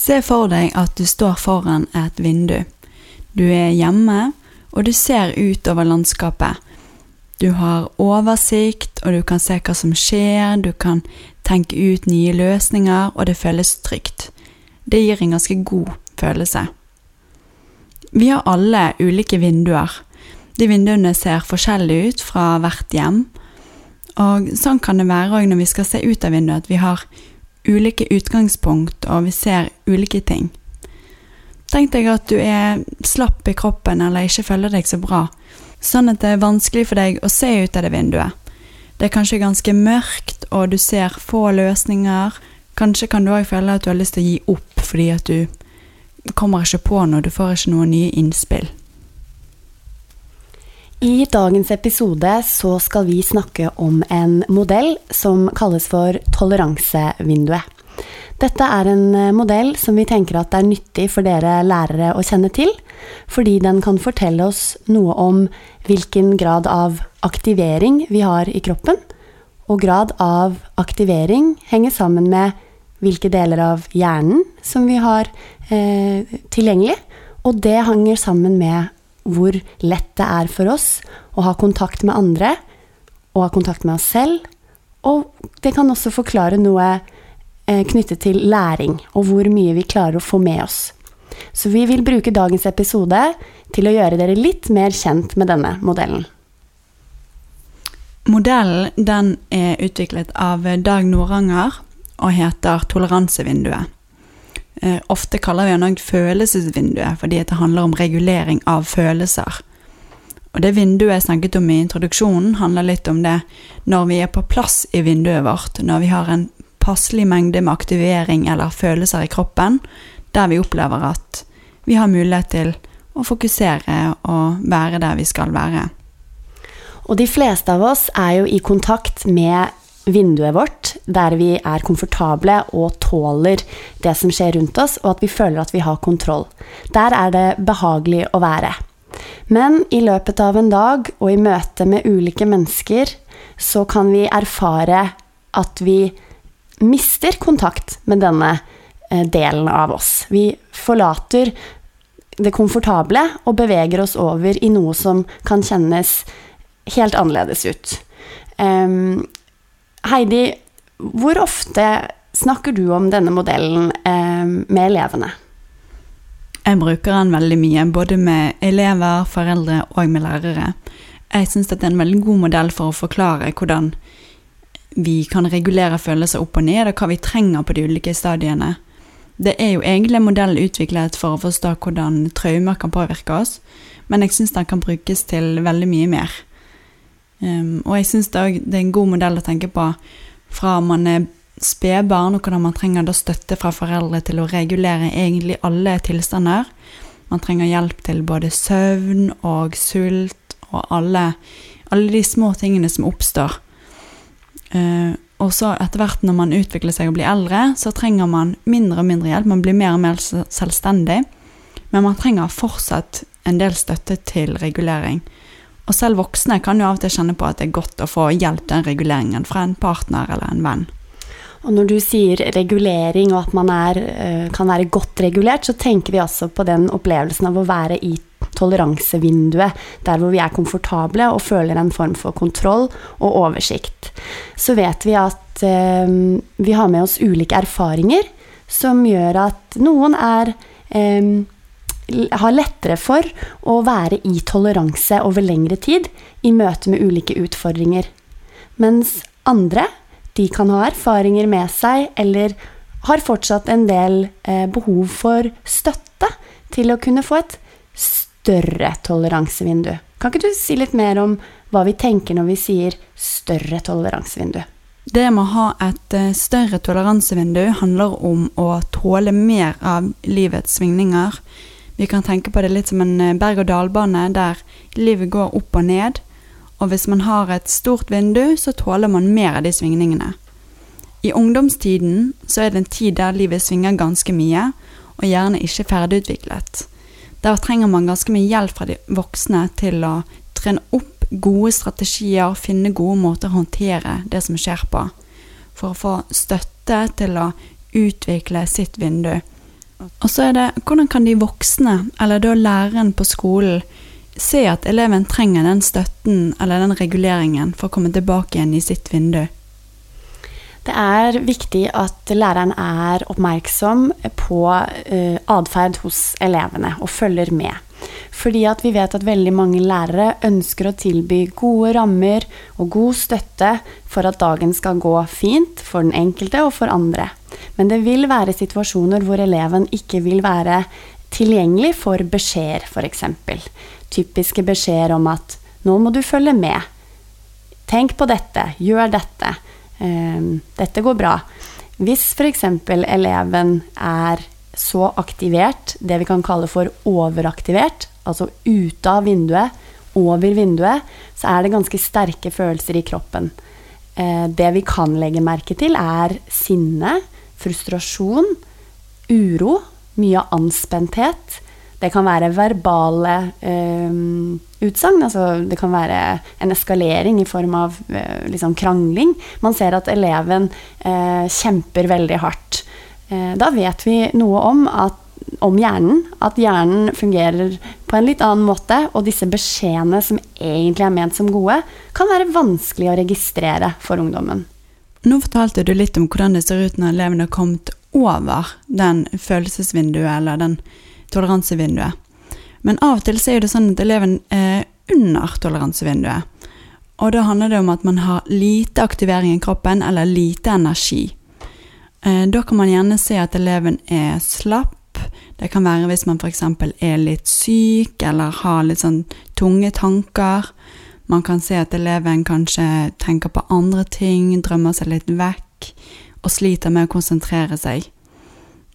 Se for deg at du står foran et vindu. Du er hjemme, og du ser utover landskapet. Du har oversikt, og du kan se hva som skjer, du kan tenke ut nye løsninger, og det føles trygt. Det gir en ganske god følelse. Vi har alle ulike vinduer. De vinduene ser forskjellige ut fra hvert hjem. Og sånn kan det være òg når vi skal se ut av vinduet, at vi har ulike utgangspunkt, og vi ser ulike ting. Tenk deg at du er slapp i kroppen eller ikke føler deg så bra, sånn at det er vanskelig for deg å se ut av det vinduet. Det er kanskje ganske mørkt, og du ser få løsninger. Kanskje kan du òg føle at du har lyst til å gi opp fordi at du kommer ikke på noe, du får ikke noen nye innspill. I dagens episode så skal vi snakke om en modell som kalles for toleransevinduet. Dette er en eh, modell som vi tenker at er nyttig for dere lærere å kjenne til, fordi den kan fortelle oss noe om hvilken grad av aktivering vi har i kroppen, og grad av aktivering henger sammen med hvilke deler av hjernen som vi har eh, tilgjengelig, og det henger sammen med hvor lett det er for oss å ha kontakt med andre, og ha kontakt med oss selv, og det kan også forklare noe Eh, knyttet til læring, og hvor mye vi klarer å få med oss. Så vi vil bruke dagens episode til å gjøre dere litt mer kjent med denne modellen. Modellen den er utviklet av Dag Noranger og heter Toleransevinduet. Eh, ofte kaller vi den òg følelsesvinduet, fordi det handler om regulering av følelser. Og det vinduet jeg snakket om i introduksjonen, handler litt om det når vi er på plass i vinduet vårt, når vi har en passelig mengde med aktivering eller følelser i kroppen, der vi opplever at vi har mulighet til å fokusere og være der vi skal være. Og de fleste av oss er jo i kontakt med vinduet vårt, der vi er komfortable og tåler det som skjer rundt oss, og at vi føler at vi har kontroll. Der er det behagelig å være. Men i løpet av en dag og i møte med ulike mennesker, så kan vi erfare at vi mister kontakt med denne eh, delen av oss. Vi forlater det komfortable og beveger oss over i noe som kan kjennes helt annerledes ut. Um, Heidi, hvor ofte snakker du om denne modellen eh, med elevene? Jeg bruker den veldig mye, både med elever, foreldre og med lærere. Jeg syns det er en veldig god modell for å forklare hvordan vi kan regulere følelser opp og ned, og hva vi trenger på de ulike stadiene. Det er jo egentlig en modell utviklet for å forstå hvordan traumer kan påvirke oss, men jeg syns den kan brukes til veldig mye mer. Um, og jeg syns det, det, er en god modell å tenke på fra man er spedbarn, og hvordan man trenger støtte fra foreldre til å regulere egentlig alle tilstander. Man trenger hjelp til både søvn og sult og alle, alle de små tingene som oppstår Uh, og så etter hvert når man utvikler seg og blir eldre, så trenger man mindre og mindre hjelp. Man blir mer og mer selvstendig. Men man trenger fortsatt en del støtte til regulering. Og selv voksne kan jo av og til kjenne på at det er godt å få hjelp den reguleringen fra en partner eller en venn. Og når du sier regulering og at man er, eh, kan være godt regulert, så tenker vi altså på den opplevelsen av å være i toleransevinduet, der hvor vi er komfortable og føler en form for kontroll og oversikt. Så vet vi at eh, vi har med oss ulike erfaringer som gjør at noen er eh, har lettere for å være i toleranse over lengre tid i møte med ulike utfordringer. Mens andre de kan ha erfaringer med seg eller har fortsatt en del eh, behov for støtte til å kunne få et større toleransevindu. Kan ikke du si litt mer om hva vi tenker når vi sier større toleransevindu? Det med å ha et eh, større toleransevindu handler om å tåle mer av livets svingninger. Vi kan tenke på det litt som en eh, berg-og-dal-bane der livet går opp og ned. Og hvis man har et stort vindu, så tåler man mer av de svingningene. I ungdomstiden så er det en tid der livet svinger ganske mye, og gjerne ikke ferdigutviklet. Der trenger man ganske mye hjelp fra de voksne til å trene opp gode strategier, finne gode måter å håndtere det som skjer på, for å få støtte til å utvikle sitt vindu. Og så er det hvordan kan de voksne, eller da læreren på skolen, se at eleven trenger den støtten eller den reguleringen for å komme tilbake igjen i sitt vindu? Det er viktig at læreren er oppmerksom på uh, atferd hos elevene og følger med. Fordi at vi vet at veldig mange lærere ønsker å tilby gode rammer og god støtte for at dagen skal gå fint for den enkelte og for andre. Men det vil være situasjoner hvor eleven ikke vil være tilgjengelig for beskjeder, f.eks. Typiske beskjeder om at 'nå må du følge med'. Tenk på dette, gjør dette. Ehm, dette går bra. Hvis f.eks. eleven er så aktivert, det vi kan kalle for overaktivert, altså ute av vinduet, over vinduet, så er det ganske sterke følelser i kroppen. Eh, det vi kan legge merke til, er sinne, frustrasjon, uro, mye anspenthet. Det kan være verbale eh, utsagn. Altså det kan være en eskalering i form av eh, liksom krangling. Man ser at eleven eh, kjemper veldig hardt. Eh, da vet vi noe om, at, om hjernen. At hjernen fungerer på en litt annen måte. Og disse beskjedene som egentlig er ment som gode, kan være vanskelig å registrere for ungdommen. Nå fortalte du litt om hvordan det ser ut når elevene har kommet over den følelsesvinduet eller den toleransevinduet. Men av og til er det sånn at eleven er under toleransevinduet. Og da handler det om at man har lite aktivering i kroppen eller lite energi. Eh, da kan man gjerne se at eleven er slapp. Det kan være hvis man f.eks. er litt syk eller har litt sånn tunge tanker. Man kan se at eleven kanskje tenker på andre ting, drømmer seg litt vekk og sliter med å konsentrere seg.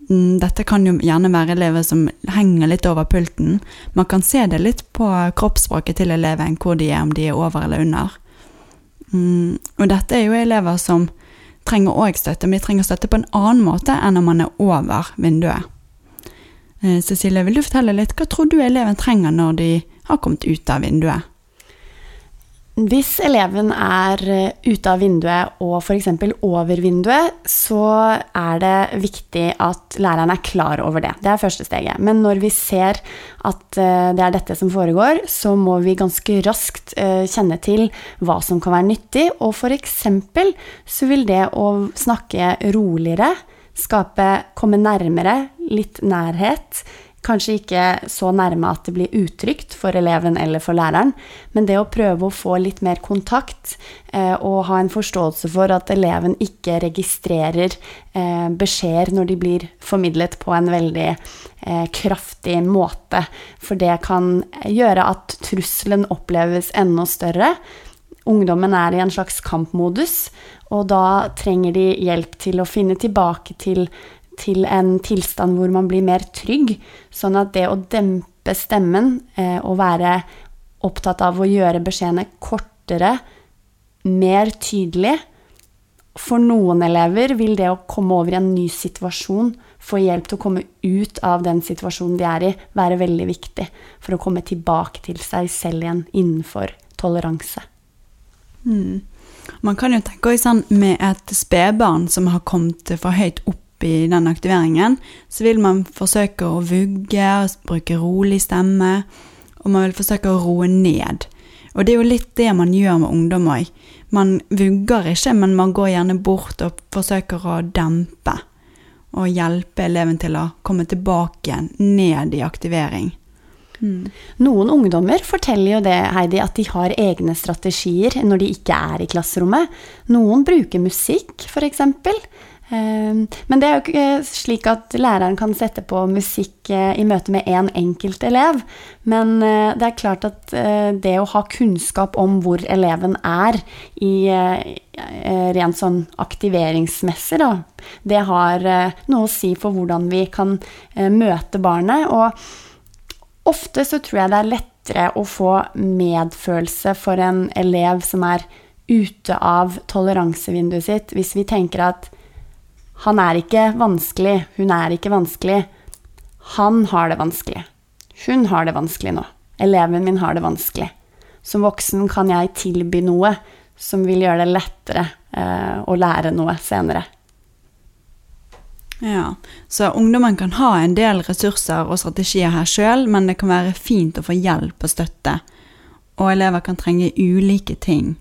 Mm, dette kan jo gjerne være elever som henger litt over pulten. Man kan se det litt på kroppsspråket til eleven, hvor de er, om de er over eller under. Mm, og dette er jo elever som trenger òg støtte, men de trenger støtte på en annen måte enn når man er over vinduet. Eh, Cecilie, vil du fortelle litt, hva tror du eleven trenger når de har kommet ut av vinduet? Hvis eleven er eh, ute av vinduet og f.eks. over vinduet, så er det viktig at læreren er klar over det. Det er første steget. Men når vi ser at eh, det er dette som foregår, så må vi ganske raskt eh, kjenne til hva som kan være nyttig. Og f.eks. så vil det å snakke roligere, skape, komme nærmere, litt nærhet, Kanskje ikke så nærme at det blir utrygt for eleven eller for læreren, men det å prøve å få litt mer kontakt eh, og ha en forståelse for at eleven ikke registrerer eh, beskjeder når de blir formidlet på en veldig eh, kraftig måte. For det kan gjøre at trusselen oppleves enda større. Ungdommen er i en slags kampmodus, og da trenger de hjelp til å finne tilbake til til en tilstand hvor man blir mer trygg. Sånn at det å dempe stemmen eh, og være opptatt av å gjøre beskjedene kortere, mer tydelig For noen elever vil det å komme over i en ny situasjon, få hjelp til å komme ut av den situasjonen de er i, være veldig viktig for å komme tilbake til seg selv igjen innenfor toleranse. Mm. Man kan jo tenke også sånn med et spedbarn som har kommet for høyt opp i den aktiveringen, så vil man forsøke å vugge, bruke rolig stemme, og man vil forsøke å roe ned. Og det er jo litt det man gjør med ungdom òg. Man vugger ikke, men man går gjerne bort og forsøker å dempe. Og hjelpe eleven til å komme tilbake igjen, ned i aktivering. Mm. Noen ungdommer forteller jo det, Heidi, at de har egne strategier når de ikke er i klasserommet. Noen bruker musikk, f.eks. Ehm, men det er jo ikke slik at læreren kan sette på musikk eh, i møte med én en enkelt elev. Men eh, det er klart at eh, det å ha kunnskap om hvor eleven er i rent sånn aktiveringsmessig, da, det har noe å si for hvordan vi kan møte barnet. Og ofte så tror jeg det er lettere å få medfølelse for en elev som er ute av toleransevinduet sitt, hvis vi tenker at han er ikke vanskelig, hun er ikke vanskelig. Han har det vanskelig. Hun har det vanskelig nå. Eleven min har det vanskelig. Som voksen kan jeg tilby noe som vil gjøre det lettere eh, å lære noe senere. Ja, så ungdommen kan ha en del ressurser og strategier her sjøl, men det kan være fint å få hjelp og støtte. Og elever kan trenge ulike ting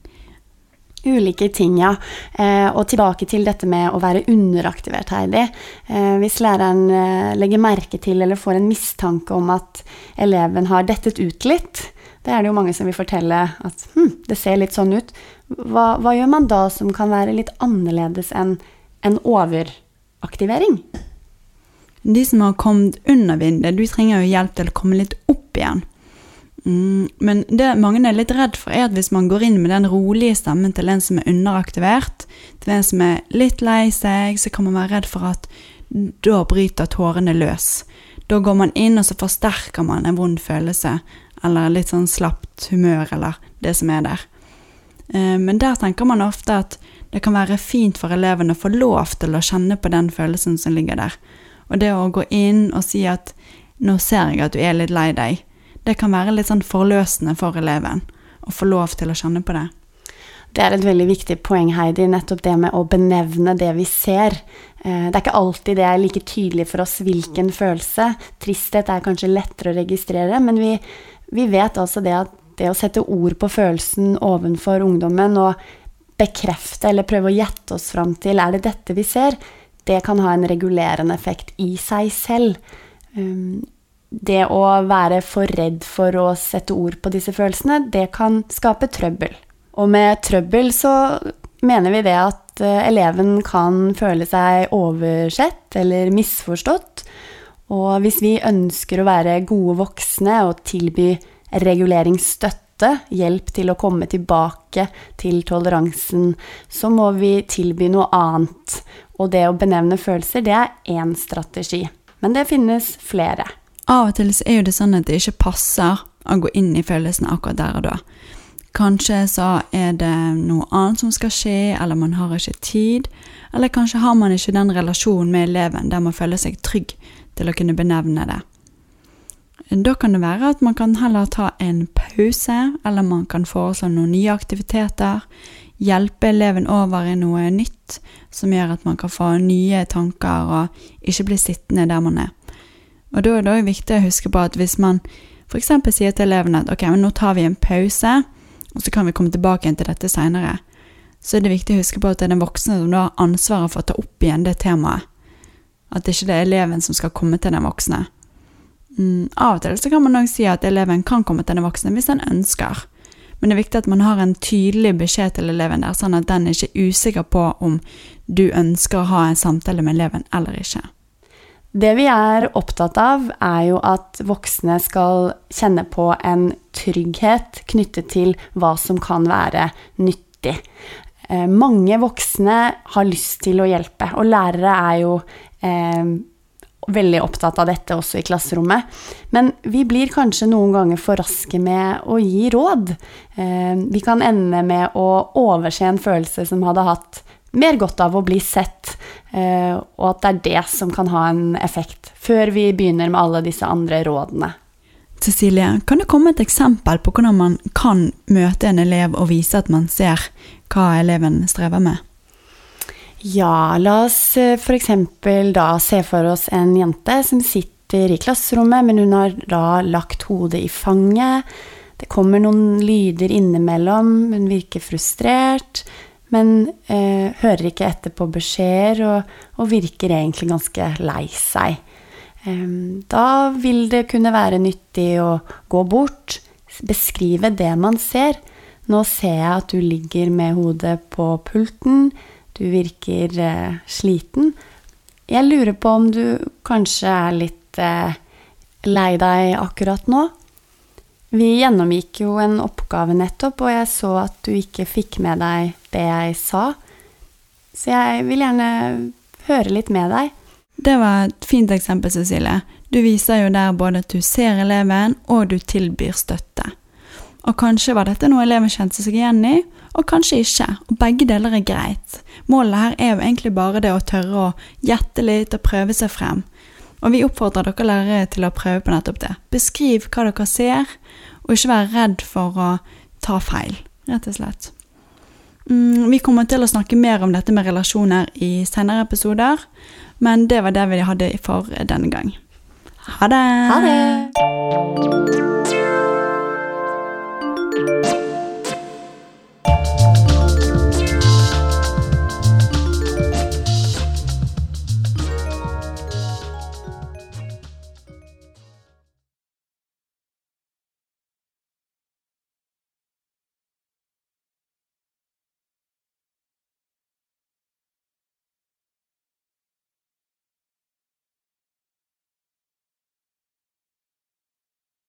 Ulike ting, ja. Eh, og tilbake til dette med å være underaktivert, Heidi. Eh, hvis læreren eh, legger merke til eller får en mistanke om at eleven har dettet ut litt, det er det jo mange som vil fortelle at hm, det ser litt sånn ut. Hva, hva, gjør man da som kan være litt annerledes enn en overaktivering? De som har kommet under vinduet, du trenger jo hjelp til å komme litt opp igjen. Mm, men det mange er litt redd for, er at hvis man går inn med den rolige stemmen til en som er underaktivert, til en som er litt lei seg, så kan man være redd for at da bryter tårene løs. Da går man inn, og så forsterker man en vond følelse, eller litt sånn slapt humør, eller det som er der. Eh, men der tenker man ofte at det kan være fint for elevene å få lov til å kjenne på den følelsen som ligger der. Og det å gå inn og si at 'nå ser jeg at du er litt lei deg', det kan være litt sånn forløsende for eleven å få lov til å kjenne på det. Det er et veldig viktig poeng, Heidi, nettopp det med å benevne det vi ser. Eh, det er ikke alltid det er like tydelig for oss hvilken følelse. Tristhet er kanskje lettere å registrere, men vi, vi vet altså det at det å sette ord på følelsen ovenfor ungdommen og bekrefte eller prøve å gjette oss fram til er det dette vi ser, det kan ha en regulerende effekt i seg selv. Um, det å være for redd for å sette ord på disse følelsene, det kan skape trøbbel. Og med trøbbel så mener vi det at eh, eleven kan føle seg oversett eller misforstått. Og hvis vi ønsker å være gode voksne og tilby reguleringsstøtte, hjelp til å komme tilbake til toleransen, så må vi tilby noe annet. Og det å benevne følelser, det er én strategi. Men det finnes flere. Av og til så er jo det sånn at det ikke passer å gå inn i følelsene akkurat der og da. Kanskje så er det noe annet som skal skje, eller man har ikke tid. Eller kanskje har man ikke den relasjonen med eleven der man føler seg trygg til å kunne benevne det. Da kan det være at man kan heller ta en pause, eller man kan foreslå noen nye aktiviteter. Hjelpe eleven over i noe nytt som gjør at man kan få nye tanker og ikke bli sittende der man er. Og da er det òg viktig å huske på at hvis man f.eks. sier til elevene at ok, men nå tar vi en pause, og så kan vi komme tilbake igjen til dette seinere, så er det viktig å huske på at det er den voksne som da har ansvaret for å ta opp igjen det temaet. At det ikke er eleven som skal komme til den voksne. Mm, av og til så kan man òg si at eleven kan komme til den voksne hvis den ønsker. Men det er viktig at man har en tydelig beskjed til eleven der, sånn at den ikke er usikker på om du ønsker å ha en samtale med eleven eller ikke. Det vi er opptatt av, er jo at voksne skal kjenne på en trygghet knyttet til hva som kan være nyttig. Eh, mange voksne har lyst til å hjelpe, og lærere er jo eh, veldig opptatt av dette også i klasserommet. Men vi blir kanskje noen ganger for raske med å gi råd. Eh, vi kan ende med å overse en følelse som hadde hatt mer godt av å bli sett, eh, og at det er det som kan ha en effekt, før vi begynner med alle disse andre rådene. Cecilie, kan det komme et eksempel på hvordan man kan møte en elev og vise at man ser hva eleven strever med? Ja, la oss eh, f.eks. da se for oss en jente som sitter i klasserommet, men hun har da lagt hodet i fanget. Det kommer noen lyder innimellom, hun virker frustrert men eh, hører ikke etter på beskjeder og, og, virker egentlig ganske lei seg. Eh, da vil det kunne være nyttig å gå bort, beskrive det man ser. Nå ser jeg at du ligger med hodet på pulten. Du virker eh, sliten. Jeg lurer på om du kanskje er litt eh, lei deg akkurat nå? Vi gjennomgikk jo en oppgave nettopp, og jeg så at du ikke fikk med deg det jeg sa. Så jeg vil gjerne høre litt med deg. Det var et fint eksempel, Cecilie. Du viser jo der både at du ser eleven, og du tilbyr støtte. Og kanskje var dette noe eleven kjente seg igjen i, og kanskje ikke. Og begge deler er greit. Målet her er jo egentlig bare det å tørre å gjette litt og prøve seg frem. Og vi oppfordrer dere lærere til å prøve på nettopp det. Beskriv hva dere ser, og ikke være redd for å ta feil, rett og slett. Mm, vi kommer til å snakke mer om dette med relasjoner i senere episoder, men det var det vi hadde for denne gang. Ha det! Ha det!